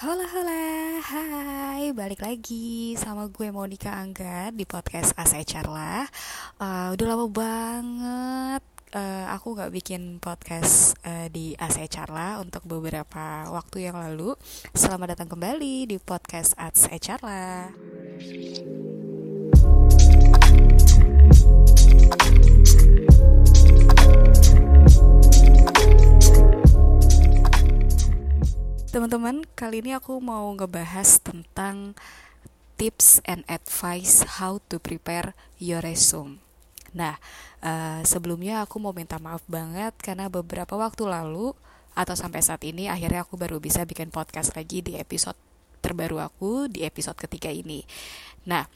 Hola hola, hai, balik lagi sama gue Monica Angga di podcast Asai Charla uh, Udah lama banget uh, aku gak bikin podcast uh, di Asai Charla untuk beberapa waktu yang lalu. Selamat datang kembali di podcast Asai Charla Teman-teman, kali ini aku mau ngebahas tentang tips and advice how to prepare your resume. Nah, uh, sebelumnya aku mau minta maaf banget karena beberapa waktu lalu atau sampai saat ini akhirnya aku baru bisa bikin podcast lagi di episode terbaru aku di episode ketiga ini. Nah,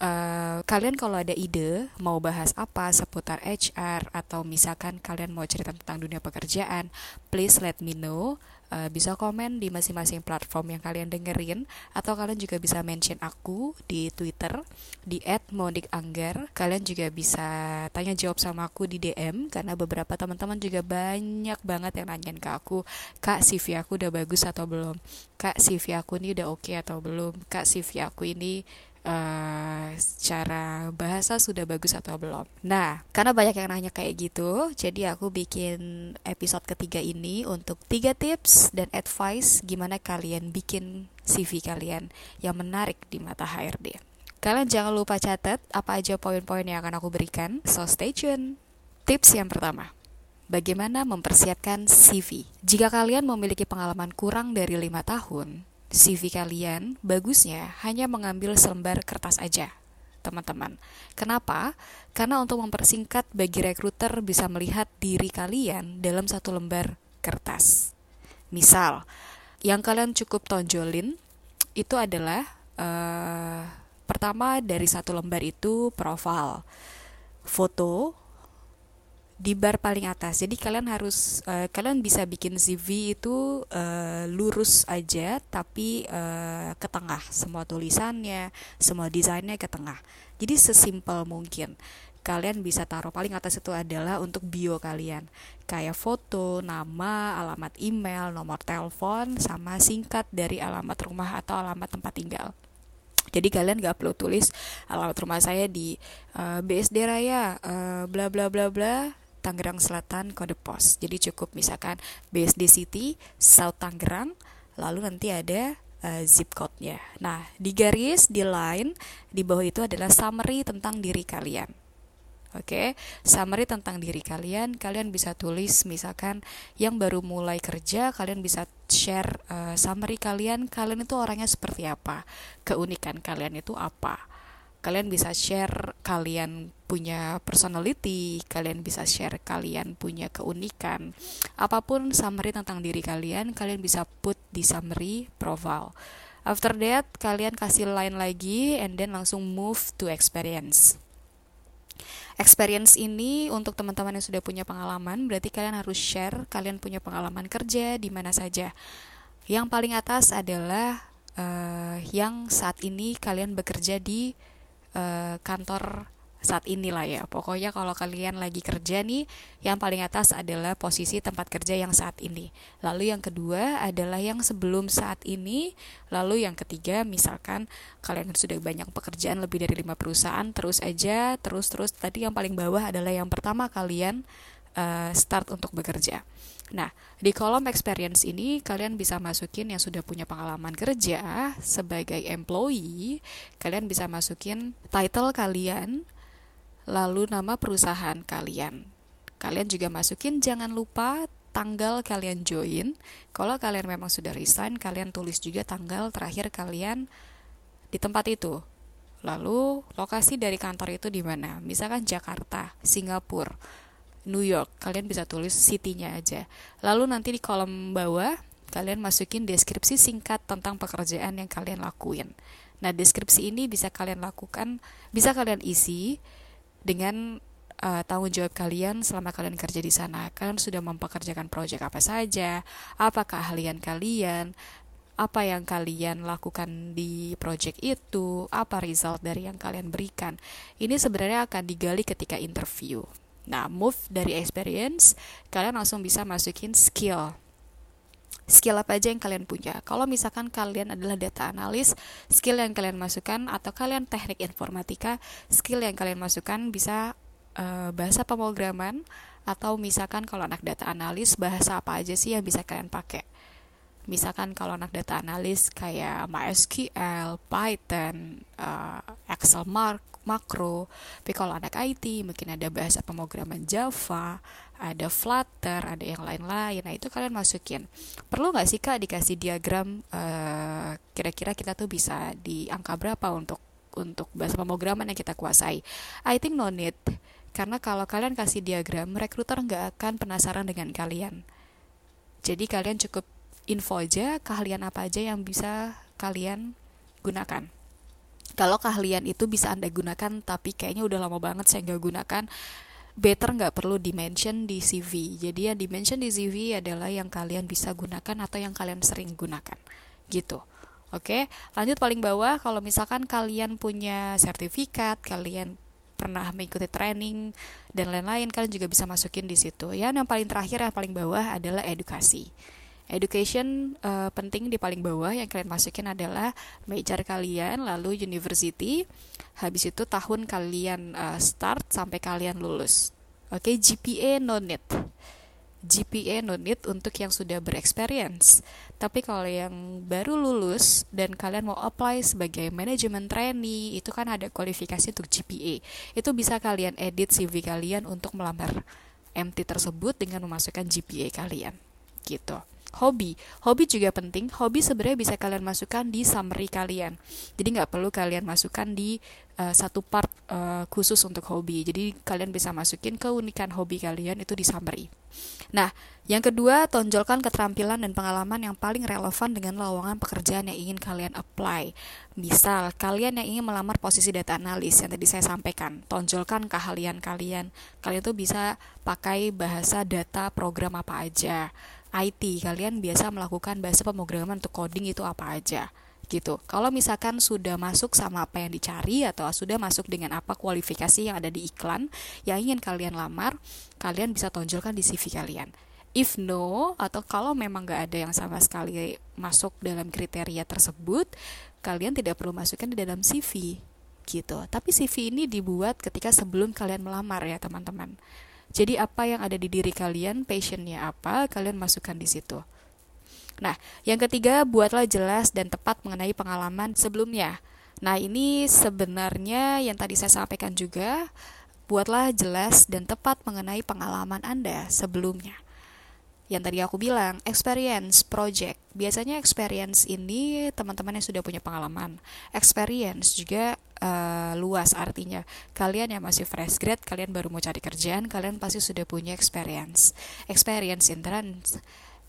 uh, kalian kalau ada ide mau bahas apa seputar HR atau misalkan kalian mau cerita tentang dunia pekerjaan, please let me know uh, bisa komen di masing-masing platform yang kalian dengerin atau kalian juga bisa mention aku di Twitter di @mondikanggar. Kalian juga bisa tanya jawab sama aku di DM karena beberapa teman-teman juga banyak banget yang nanyain ke aku, "Kak, CV aku udah bagus atau belum? Kak, CV aku ini udah oke okay atau belum? Kak, CV aku ini uh, secara bahasa sudah bagus atau belum. Nah, karena banyak yang nanya kayak gitu, jadi aku bikin episode ketiga ini untuk tiga tips dan advice gimana kalian bikin CV kalian yang menarik di mata HRD. Kalian jangan lupa catat apa aja poin-poin yang akan aku berikan, so stay tune. Tips yang pertama, bagaimana mempersiapkan CV. Jika kalian memiliki pengalaman kurang dari lima tahun, CV kalian bagusnya hanya mengambil selembar kertas aja, teman-teman. Kenapa? Karena untuk mempersingkat bagi rekruter bisa melihat diri kalian dalam satu lembar kertas. Misal, yang kalian cukup tonjolin itu adalah uh, pertama dari satu lembar itu profil, foto, di bar paling atas. Jadi kalian harus uh, kalian bisa bikin CV itu uh, lurus aja tapi uh, ke tengah semua tulisannya, semua desainnya ke tengah. Jadi sesimpel mungkin. Kalian bisa taruh paling atas itu adalah untuk bio kalian. Kayak foto, nama, alamat email, nomor telepon sama singkat dari alamat rumah atau alamat tempat tinggal. Jadi kalian gak perlu tulis alamat rumah saya di uh, BSD Raya, uh, bla bla bla bla, Tangerang Selatan kode pos. Jadi cukup misalkan BSD City, South Tangerang, lalu nanti ada uh, zip code-nya. Nah, di garis, di line, di bawah itu adalah summary tentang diri kalian. Oke, okay? summary tentang diri kalian, kalian bisa tulis misalkan yang baru mulai kerja, kalian bisa share uh, summary kalian, kalian itu orangnya seperti apa, keunikan kalian itu apa kalian bisa share kalian punya personality, kalian bisa share kalian punya keunikan. Apa pun summary tentang diri kalian, kalian bisa put di summary profile. After that, kalian kasih line lagi and then langsung move to experience. Experience ini untuk teman-teman yang sudah punya pengalaman, berarti kalian harus share kalian punya pengalaman kerja di mana saja. Yang paling atas adalah uh, yang saat ini kalian bekerja di uh, kantor saat inilah ya. Pokoknya kalau kalian lagi kerja nih, yang paling atas adalah posisi tempat kerja yang saat ini. Lalu yang kedua adalah yang sebelum saat ini. Lalu yang ketiga, misalkan kalian sudah banyak pekerjaan lebih dari lima perusahaan, terus aja, terus terus. Tadi yang paling bawah adalah yang pertama kalian uh, start untuk bekerja. Nah, di kolom experience ini kalian bisa masukin yang sudah punya pengalaman kerja sebagai employee, kalian bisa masukin title kalian, lalu nama perusahaan kalian. Kalian juga masukin jangan lupa tanggal kalian join. Kalau kalian memang sudah resign, kalian tulis juga tanggal terakhir kalian di tempat itu. Lalu lokasi dari kantor itu di mana? Misalkan Jakarta, Singapura New York. Kalian bisa tulis city-nya aja. Lalu nanti di kolom bawah kalian masukin deskripsi singkat tentang pekerjaan yang kalian lakuin. Nah, deskripsi ini bisa kalian lakukan, bisa kalian isi dengan uh, tanggung jawab kalian selama kalian kerja di sana. Kalian sudah mempekerjakan proyek apa saja, apa keahlian kalian, apa yang kalian lakukan di project itu, apa result dari yang kalian berikan. Ini sebenarnya akan digali ketika interview. Nah, move dari experience, kalian langsung bisa masukin skill. skill apa aja yang kalian punya. Kalau misalkan kalian adalah data analis, skill yang kalian masukkan atau kalian teknik informatika, skill yang kalian masukkan bisa uh, bahasa pemrograman atau misalkan kalau anak data analis bahasa apa aja sih yang bisa kalian pakai. Misalkan kalau anak data analis kayak MySQL, Python, uh, Excel Mark, makro. Tapi kalau anak IT mungkin ada bahasa pemrograman Java, ada Flutter, ada yang lain-lain. Nah itu kalian masukin. Perlu nggak sih kak dikasih diagram eh, kira-kira kita tuh bisa di angka berapa untuk untuk bahasa pemrograman yang kita kuasai? I think no need. Karena kalau kalian kasih diagram, rekruter nggak akan penasaran dengan kalian. Jadi kalian cukup info aja keahlian apa aja yang bisa kalian gunakan kalau keahlian itu bisa anda gunakan tapi kayaknya udah lama banget saya nggak gunakan better nggak perlu dimention di CV jadi yang dimention di CV adalah yang kalian bisa gunakan atau yang kalian sering gunakan gitu Oke, lanjut paling bawah kalau misalkan kalian punya sertifikat, kalian pernah mengikuti training dan lain-lain, kalian juga bisa masukin di situ. Ya, yang paling terakhir yang paling bawah adalah edukasi. Education uh, penting di paling bawah yang kalian masukin adalah major kalian, lalu university, habis itu tahun kalian uh, start sampai kalian lulus. Oke, okay, GPA no need. GPA no need untuk yang sudah berexperience. Tapi kalau yang baru lulus dan kalian mau apply sebagai manajemen trainee, itu kan ada kualifikasi untuk GPA. Itu bisa kalian edit CV kalian untuk melamar MT tersebut dengan memasukkan GPA kalian. Gitu hobi. Hobi juga penting. Hobi sebenarnya bisa kalian masukkan di summary kalian. Jadi nggak perlu kalian masukkan di uh, satu part uh, khusus untuk hobi. Jadi kalian bisa masukin keunikan hobi kalian itu di summary. Nah yang kedua tonjolkan keterampilan dan pengalaman yang paling relevan dengan lowongan pekerjaan yang ingin kalian apply. Misal kalian yang ingin melamar posisi data analis yang tadi saya sampaikan. Tonjolkan keahlian kalian. Kalian tuh bisa pakai bahasa data program apa aja IT kalian biasa melakukan bahasa pemrograman untuk coding itu apa aja gitu. Kalau misalkan sudah masuk sama apa yang dicari atau sudah masuk dengan apa kualifikasi yang ada di iklan yang ingin kalian lamar, kalian bisa tonjolkan di CV kalian. If no, atau kalau memang nggak ada yang sama sekali masuk dalam kriteria tersebut, kalian tidak perlu masukkan di dalam CV gitu. Tapi CV ini dibuat ketika sebelum kalian melamar ya teman-teman. Jadi apa yang ada di diri kalian, passionnya apa, kalian masukkan di situ. Nah, yang ketiga, buatlah jelas dan tepat mengenai pengalaman sebelumnya. Nah, ini sebenarnya yang tadi saya sampaikan juga, buatlah jelas dan tepat mengenai pengalaman Anda sebelumnya. Yang tadi aku bilang, experience project. Biasanya experience ini teman-teman yang sudah punya pengalaman. Experience juga uh, luas artinya kalian yang masih fresh grad kalian baru mau cari kerjaan kalian pasti sudah punya experience experience in trans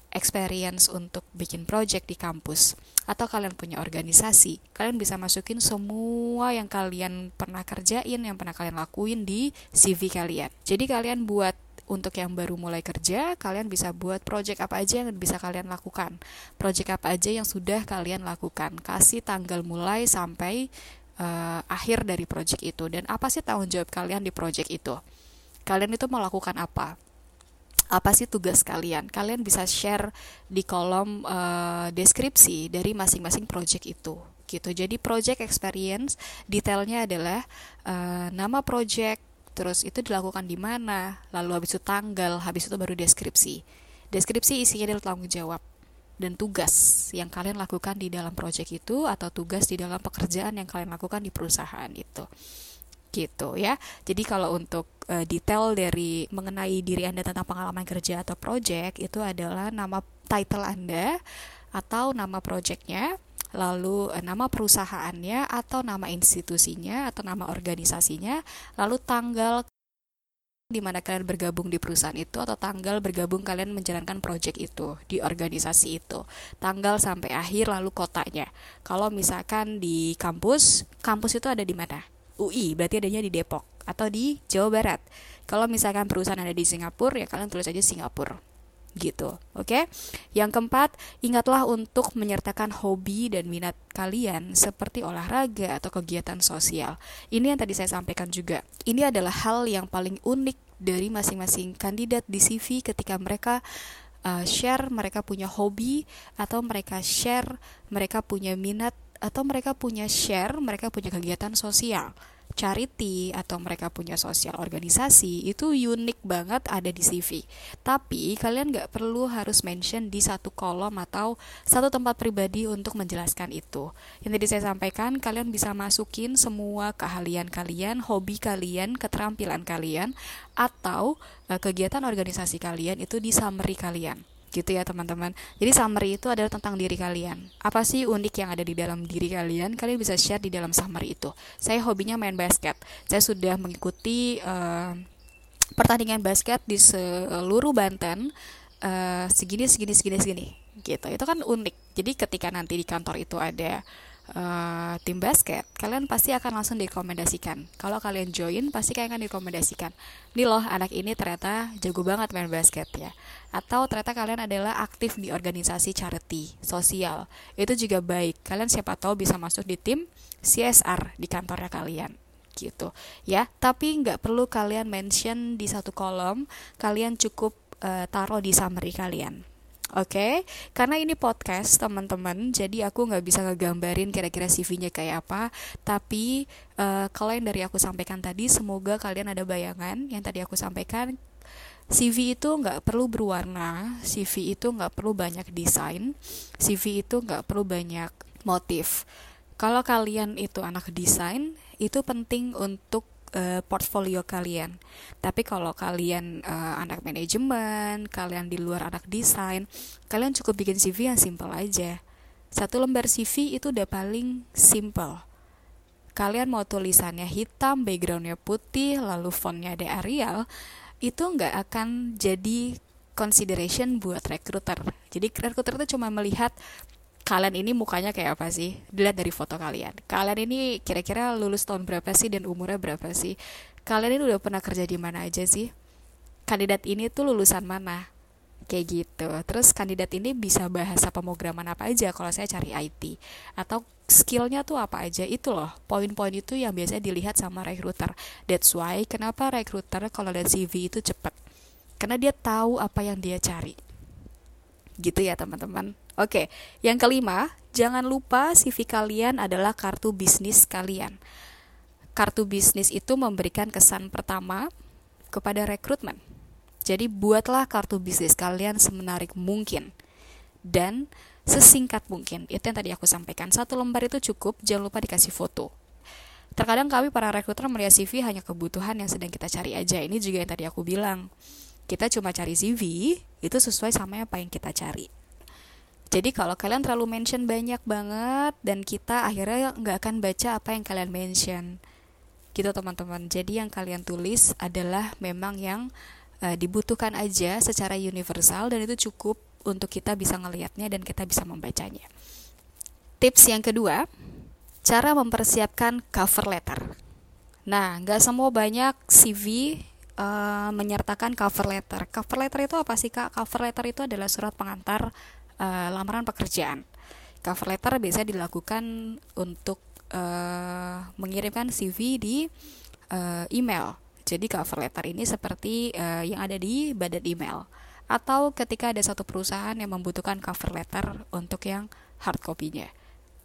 experience untuk bikin project di kampus atau kalian punya organisasi kalian bisa masukin semua yang kalian pernah kerjain yang pernah kalian lakuin di CV kalian jadi kalian buat untuk yang baru mulai kerja, kalian bisa buat project apa aja yang bisa kalian lakukan. Project apa aja yang sudah kalian lakukan. Kasih tanggal mulai sampai uh, akhir dari project itu? Dan apa sih tanggung jawab kalian di project itu? Kalian itu melakukan apa? Apa sih tugas kalian? Kalian bisa share di kolom uh, deskripsi dari masing-masing project itu gitu. Jadi project experience detailnya adalah uh, nama project terus itu dilakukan di mana lalu habis itu tanggal habis itu baru deskripsi. Deskripsi isinya adalah tanggung jawab dan tugas yang kalian lakukan di dalam proyek itu atau tugas di dalam pekerjaan yang kalian lakukan di perusahaan itu gitu ya. Jadi kalau untuk uh, detail dari mengenai diri Anda tentang pengalaman kerja atau project itu adalah nama title Anda atau nama projectnya, lalu uh, nama perusahaannya atau nama institusinya atau nama organisasinya, lalu tanggal di mana kalian bergabung di perusahaan itu atau tanggal bergabung kalian menjalankan project itu di organisasi itu tanggal sampai akhir lalu kotanya. Kalau misalkan di kampus kampus itu ada di mana? UI berarti adanya di Depok atau di Jawa Barat. Kalau misalkan perusahaan ada di Singapura ya kalian tulis aja Singapura gitu. Oke. Okay? Yang keempat, ingatlah untuk menyertakan hobi dan minat kalian seperti olahraga atau kegiatan sosial. Ini yang tadi saya sampaikan juga. Ini adalah hal yang paling unik dari masing-masing kandidat di CV ketika mereka uh, share mereka punya hobi atau mereka share mereka punya minat atau mereka punya share mereka punya kegiatan sosial charity atau mereka punya sosial organisasi itu unik banget ada di CV. Tapi kalian nggak perlu harus mention di satu kolom atau satu tempat pribadi untuk menjelaskan itu. Yang tadi saya sampaikan, kalian bisa masukin semua keahlian kalian, hobi kalian, keterampilan kalian, atau uh, kegiatan organisasi kalian itu di summary kalian gitu ya teman-teman. Jadi summary itu adalah tentang diri kalian. Apa sih unik yang ada di dalam diri kalian? Kalian bisa share di dalam summary itu. Saya hobinya main basket. Saya sudah mengikuti uh, pertandingan basket di seluruh Banten uh, segini segini segini segini gitu. Itu kan unik. Jadi ketika nanti di kantor itu ada uh, tim basket, kalian pasti akan langsung direkomendasikan. Kalau kalian join, pasti kalian akan direkomendasikan. Nih loh, anak ini ternyata jago banget main basket ya. Atau ternyata kalian adalah aktif di organisasi charity, sosial. Itu juga baik. Kalian siapa tahu bisa masuk di tim CSR di kantornya kalian gitu ya tapi nggak perlu kalian mention di satu kolom kalian cukup uh, taruh di summary kalian Oke, okay? karena ini podcast teman-teman, jadi aku nggak bisa ngegambarin kira-kira CV-nya kayak apa. Tapi uh, kalau yang dari aku sampaikan tadi, semoga kalian ada bayangan yang tadi aku sampaikan. CV itu nggak perlu berwarna, CV itu nggak perlu banyak desain, CV itu nggak perlu banyak motif. Kalau kalian itu anak desain, itu penting untuk uh, portfolio kalian. Tapi kalau kalian uh, anak manajemen, kalian di luar anak desain, kalian cukup bikin CV yang simple aja. Satu lembar CV itu udah paling simple. Kalian mau tulisannya hitam, backgroundnya putih, lalu fontnya ada Arial, itu nggak akan jadi consideration buat recruiter. Jadi recruiter itu cuma melihat kalian ini mukanya kayak apa sih? Dilihat dari foto kalian. Kalian ini kira-kira lulus tahun berapa sih dan umurnya berapa sih? Kalian ini udah pernah kerja di mana aja sih? Kandidat ini tuh lulusan mana? Kayak gitu. Terus kandidat ini bisa bahasa pemrograman apa aja kalau saya cari IT atau skillnya tuh apa aja itu loh poin-poin itu yang biasanya dilihat sama recruiter that's why kenapa recruiter kalau lihat CV itu cepet karena dia tahu apa yang dia cari gitu ya teman-teman Oke, yang kelima, jangan lupa CV kalian adalah kartu bisnis kalian. Kartu bisnis itu memberikan kesan pertama kepada rekrutmen. Jadi buatlah kartu bisnis kalian semenarik mungkin dan sesingkat mungkin. Itu yang tadi aku sampaikan. Satu lembar itu cukup, jangan lupa dikasih foto. Terkadang kami para rekruter melihat CV hanya kebutuhan yang sedang kita cari aja. Ini juga yang tadi aku bilang. Kita cuma cari CV, itu sesuai sama apa yang kita cari. Jadi kalau kalian terlalu mention banyak banget dan kita akhirnya nggak akan baca apa yang kalian mention. Gitu teman-teman. Jadi yang kalian tulis adalah memang yang uh, dibutuhkan aja secara universal dan itu cukup untuk kita bisa ngelihatnya dan kita bisa membacanya. Tips yang kedua, cara mempersiapkan cover letter. Nah, nggak semua banyak CV uh, eh, menyertakan cover letter. Cover letter itu apa sih kak? Cover letter itu adalah surat pengantar uh, lamaran pekerjaan. Cover letter biasa dilakukan untuk uh, mengirimkan CV di uh, email. Jadi cover letter ini seperti uh, yang ada di badan email. Atau ketika ada satu perusahaan yang membutuhkan cover letter untuk yang hard copy-nya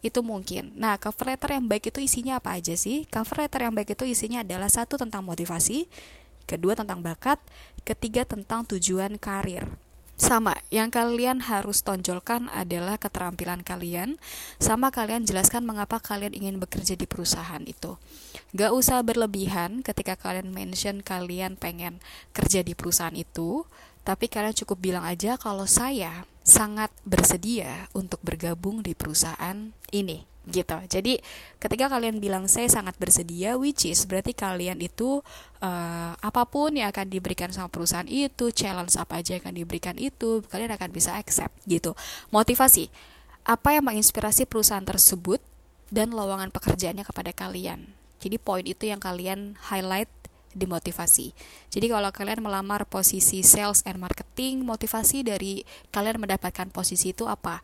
itu mungkin. Nah, cover letter yang baik itu isinya apa aja sih? Cover letter yang baik itu isinya adalah satu tentang motivasi, kedua tentang bakat, ketiga tentang tujuan karir sama yang kalian harus tonjolkan adalah keterampilan kalian. Sama kalian jelaskan mengapa kalian ingin bekerja di perusahaan itu. Gak usah berlebihan ketika kalian mention kalian pengen kerja di perusahaan itu tapi kalian cukup bilang aja kalau saya sangat bersedia untuk bergabung di perusahaan ini gitu. Jadi ketika kalian bilang saya sangat bersedia, which is berarti kalian itu uh, apa pun yang akan diberikan sama perusahaan itu, challenge apa aja yang akan diberikan itu, kalian akan bisa accept gitu. Motivasi apa yang menginspirasi perusahaan tersebut dan lowongan pekerjaannya kepada kalian. Jadi poin itu yang kalian highlight di motivasi. Jadi kalau kalian melamar posisi sales and marketing, motivasi dari kalian mendapatkan posisi itu apa?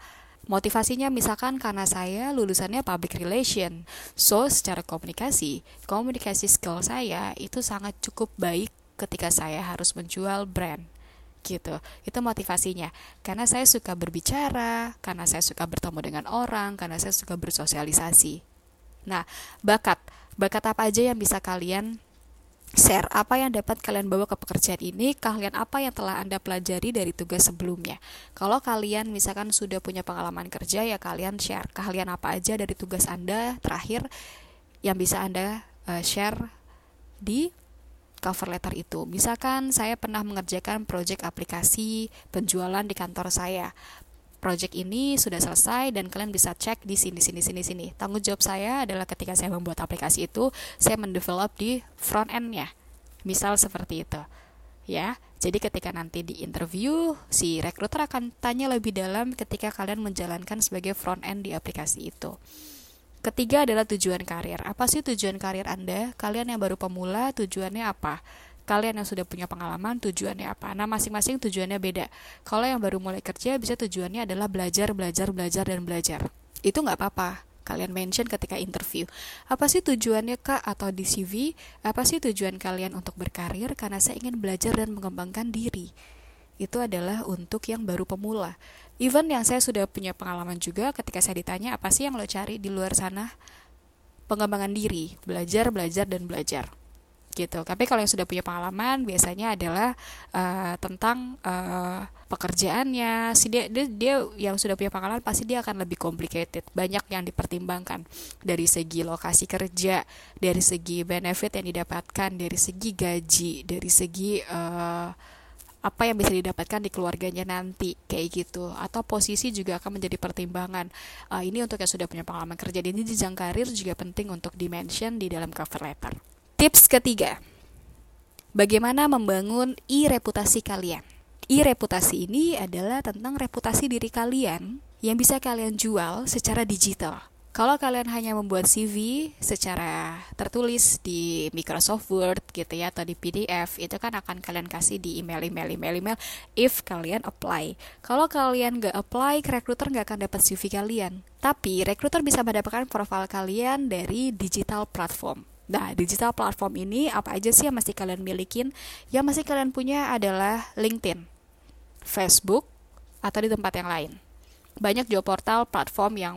Motivasinya misalkan karena saya lulusannya public relation. So, secara komunikasi, komunikasi skill saya itu sangat cukup baik ketika saya harus menjual brand. gitu. Itu motivasinya. Karena saya suka berbicara, karena saya suka bertemu dengan orang, karena saya suka bersosialisasi. Nah, bakat. Bakat apa aja yang bisa kalian share apa yang dapat kalian bawa ke pekerjaan ini, kalian apa yang telah Anda pelajari dari tugas sebelumnya. Kalau kalian misalkan sudah punya pengalaman kerja ya kalian share kalian apa aja dari tugas Anda terakhir yang bisa Anda uh, share di cover letter itu. Misalkan saya pernah mengerjakan proyek aplikasi penjualan di kantor saya. Project ini sudah selesai dan kalian bisa cek di sini sini sini sini. Tanggung jawab saya adalah ketika saya membuat aplikasi itu, saya mendevelop di front end-nya. Misal seperti itu. Ya. Jadi ketika nanti di interview, si recruiter akan tanya lebih dalam ketika kalian menjalankan sebagai front end di aplikasi itu. Ketiga adalah tujuan karir. Apa sih tujuan karir Anda? Kalian yang baru pemula, tujuannya apa? Kalian yang sudah punya pengalaman, tujuannya apa? Nah, masing-masing tujuannya beda. Kalau yang baru mulai kerja, bisa tujuannya adalah belajar, belajar, belajar, dan belajar. Itu nggak apa-apa. Kalian mention ketika interview. Apa sih tujuannya kak atau di CV? Apa sih tujuan kalian untuk berkarir? Karena saya ingin belajar dan mengembangkan diri itu adalah untuk yang baru pemula. Even yang saya sudah punya pengalaman juga ketika saya ditanya apa sih yang lo cari di luar sana? Pengembangan diri, belajar, belajar dan belajar. Gitu. Tapi kalau yang sudah punya pengalaman biasanya adalah uh, tentang uh, pekerjaannya. Si dia, dia dia yang sudah punya pengalaman pasti dia akan lebih complicated. Banyak yang dipertimbangkan dari segi lokasi kerja, dari segi benefit yang didapatkan, dari segi gaji, dari segi uh, apa yang bisa didapatkan di keluarganya nanti kayak gitu atau posisi juga akan menjadi pertimbangan uh, ini untuk yang sudah punya pengalaman kerja di jenjang karir juga penting untuk dimention di dalam cover letter tips ketiga bagaimana membangun i-reputasi kalian i-reputasi ini adalah tentang reputasi diri kalian yang bisa kalian jual secara digital kalau kalian hanya membuat CV secara tertulis di Microsoft Word gitu ya atau di PDF itu kan akan kalian kasih di email email email email if kalian apply. Kalau kalian nggak apply, recruiter nggak akan dapat CV kalian. Tapi recruiter bisa mendapatkan profil kalian dari digital platform. Nah, digital platform ini apa aja sih yang masih kalian milikin? Yang masih kalian punya adalah LinkedIn, Facebook, atau di tempat yang lain banyak job portal platform yang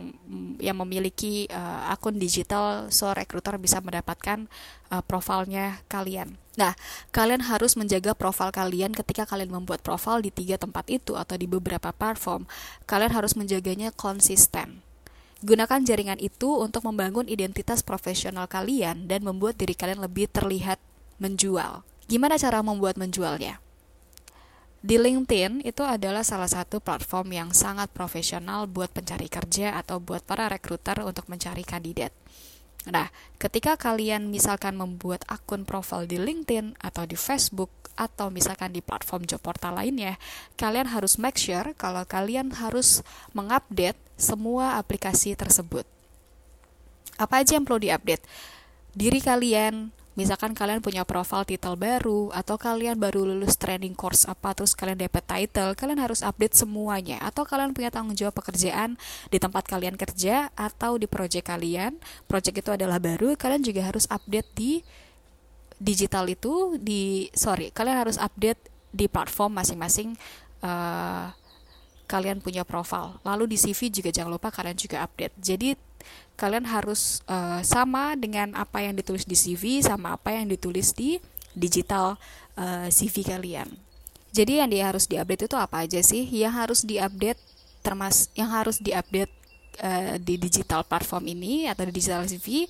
yang memiliki uh, akun digital so recruiter bisa mendapatkan uh, profilnya kalian. Nah, kalian harus menjaga profil kalian ketika kalian membuat profil di tiga tempat itu atau di beberapa platform. Kalian harus menjaganya konsisten. Gunakan jaringan itu untuk membangun identitas profesional kalian dan membuat diri kalian lebih terlihat menjual. Gimana cara membuat menjualnya? Di LinkedIn itu adalah salah satu platform yang sangat profesional buat pencari kerja atau buat para rekruter untuk mencari kandidat. Nah, ketika kalian misalkan membuat akun profil di LinkedIn atau di Facebook atau misalkan di platform job portal lainnya, kalian harus make sure kalau kalian harus mengupdate semua aplikasi tersebut. Apa aja yang perlu diupdate? Diri kalian, misalkan kalian punya profil title baru atau kalian baru lulus training course apa terus kalian dapat title kalian harus update semuanya. Atau kalian punya tanggung jawab pekerjaan di tempat kalian kerja atau di project kalian. Project itu adalah baru kalian juga harus update di digital itu di sorry kalian harus update di platform masing-masing uh, kalian punya profil. Lalu di CV juga jangan lupa kalian juga update. Jadi kalian harus uh, sama dengan apa yang ditulis di CV sama apa yang ditulis di digital uh, eh, CV kalian. Jadi yang dia harus diupdate itu apa aja sih? Yang harus diupdate termas yang harus diupdate uh, di digital platform ini atau di digital CV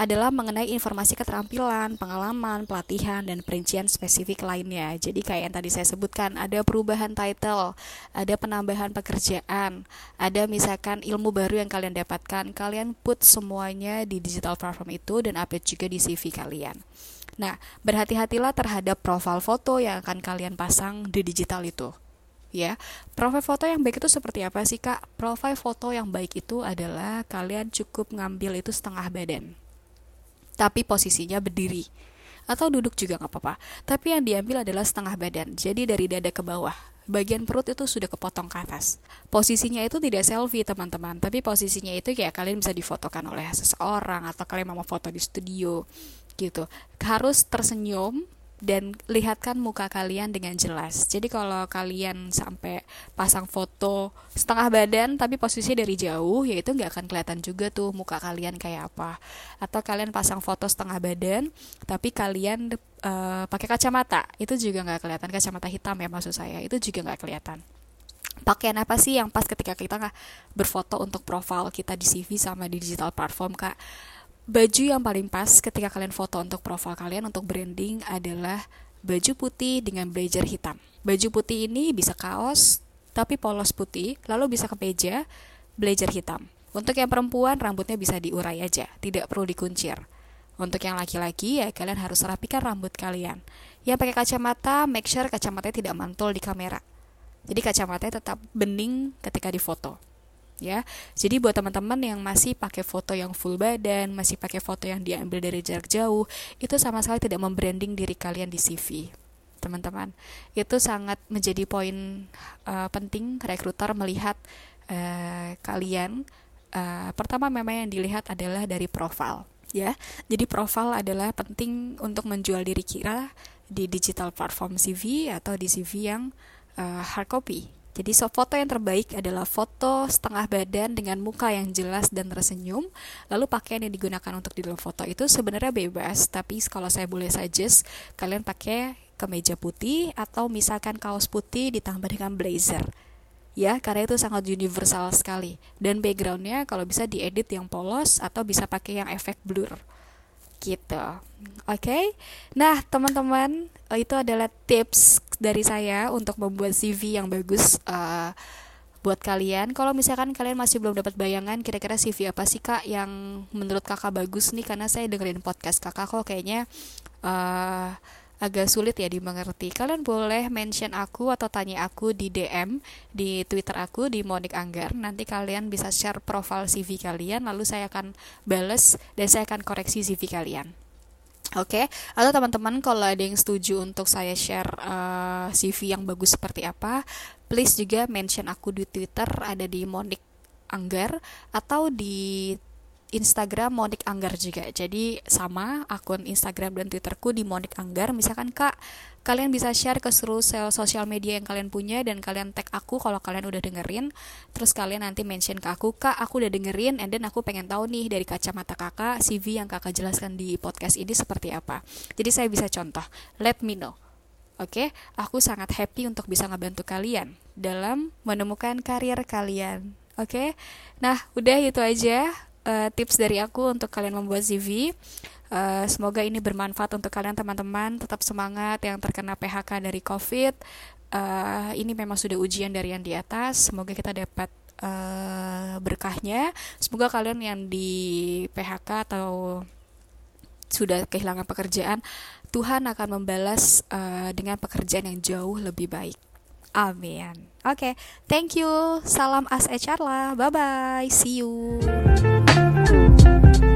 adalah mengenai informasi keterampilan, pengalaman, pelatihan, dan perincian spesifik lainnya. Jadi kayak yang tadi saya sebutkan, ada perubahan title, ada penambahan pekerjaan, ada misalkan ilmu baru yang kalian dapatkan, kalian put semuanya di digital platform itu dan update juga di CV kalian. Nah, berhati-hatilah terhadap profil foto yang akan kalian pasang di digital itu ya. Profil foto yang baik itu seperti apa sih, Kak? Profil foto yang baik itu adalah kalian cukup ngambil itu setengah badan tapi posisinya berdiri atau duduk juga nggak apa-apa. Tapi yang diambil adalah setengah badan, jadi dari dada ke bawah. Bagian perut itu sudah kepotong ke atas. Posisinya itu tidak selfie teman-teman, tapi posisinya itu kayak kalian bisa difotokan oleh seseorang atau kalian mau foto di studio gitu. Harus tersenyum dan lihatkan muka kalian dengan jelas. Jadi kalau kalian sampai pasang foto setengah badan tapi posisinya dari jauh, ya itu nggak akan kelihatan juga tuh muka kalian kayak apa. Atau kalian pasang foto setengah badan tapi kalian uh, pakai kacamata, itu juga nggak kelihatan kacamata hitam ya maksud saya, itu juga nggak kelihatan. Pakaian apa sih yang pas ketika kita berfoto untuk profil kita di CV sama di digital platform kak? Baju yang paling pas ketika kalian foto untuk profil kalian untuk branding adalah baju putih dengan blazer hitam. Baju putih ini bisa kaos tapi polos putih, lalu bisa kemeja, blazer hitam. Untuk yang perempuan rambutnya bisa diurai aja, tidak perlu dikuncir. Untuk yang laki-laki ya kalian harus rapikan rambut kalian. Yang pakai kacamata, make sure kacamatanya tidak mantul di kamera. Jadi kacamatanya tetap bening ketika difoto ya. Jadi buat teman-teman yang masih pakai foto yang full badan, masih pakai foto yang diambil dari jarak jauh, itu sama sekali tidak membranding diri kalian di CV. Teman-teman, itu sangat menjadi poin uh, penting rekruter melihat uh, kalian. Uh, pertama memang yang dilihat adalah dari profil, ya. Jadi profil adalah penting untuk menjual diri kita di digital platform CV atau di CV yang uh, hard copy jadi so foto yang terbaik adalah foto setengah badan dengan muka yang jelas dan tersenyum. Lalu pakaian yang digunakan untuk di dalam foto itu sebenarnya bebas, tapi kalau saya boleh suggest, kalian pakai kemeja putih atau misalkan kaos putih ditambah dengan blazer. Ya, karena itu sangat universal sekali. Dan backgroundnya kalau bisa diedit yang polos atau bisa pakai yang efek blur gitu. Oke, okay? nah teman-teman itu adalah tips dari saya untuk membuat CV yang bagus uh, buat kalian. Kalau misalkan kalian masih belum dapat bayangan kira-kira CV apa sih kak yang menurut kakak bagus nih karena saya dengerin podcast kakak kok kayaknya uh, agak sulit ya dimengerti. Kalian boleh mention aku atau tanya aku di DM di Twitter aku di Monik Anggar. Nanti kalian bisa share profil CV kalian lalu saya akan bales dan saya akan koreksi CV kalian. Oke, okay? atau teman-teman kalau ada yang setuju untuk saya share uh, eh, CV yang bagus seperti apa, please juga mention aku di Twitter ada di Monik Anggar atau di Instagram Monik Anggar juga. Jadi sama akun Instagram dan Twitterku di Monik Anggar. Misalkan Kak, kalian bisa share ke seluruh sosial media yang kalian punya dan kalian tag aku kalau kalian udah dengerin. Terus kalian nanti mention ke aku, Kak, aku udah dengerin and then aku pengen tahu nih dari kacamata Kakak CV yang Kakak jelaskan di podcast ini seperti apa. Jadi saya bisa contoh. Let me know. Oke, okay? aku sangat happy untuk bisa ngebantu kalian dalam menemukan karir kalian. Oke, okay? nah udah itu aja uh, tips dari aku untuk kalian membuat CV. Uh, semoga ini bermanfaat untuk kalian teman-teman. Tetap semangat yang terkena PHK dari COVID. Uh, ini memang sudah ujian dari yang di atas. Semoga kita dapat uh, berkahnya. Semoga kalian yang di PHK atau sudah kehilangan pekerjaan, Tuhan akan membalas uh, dengan pekerjaan yang jauh lebih baik. Amin. Oke, okay. thank you. Salam as HR lah. Bye bye. See you. Bye.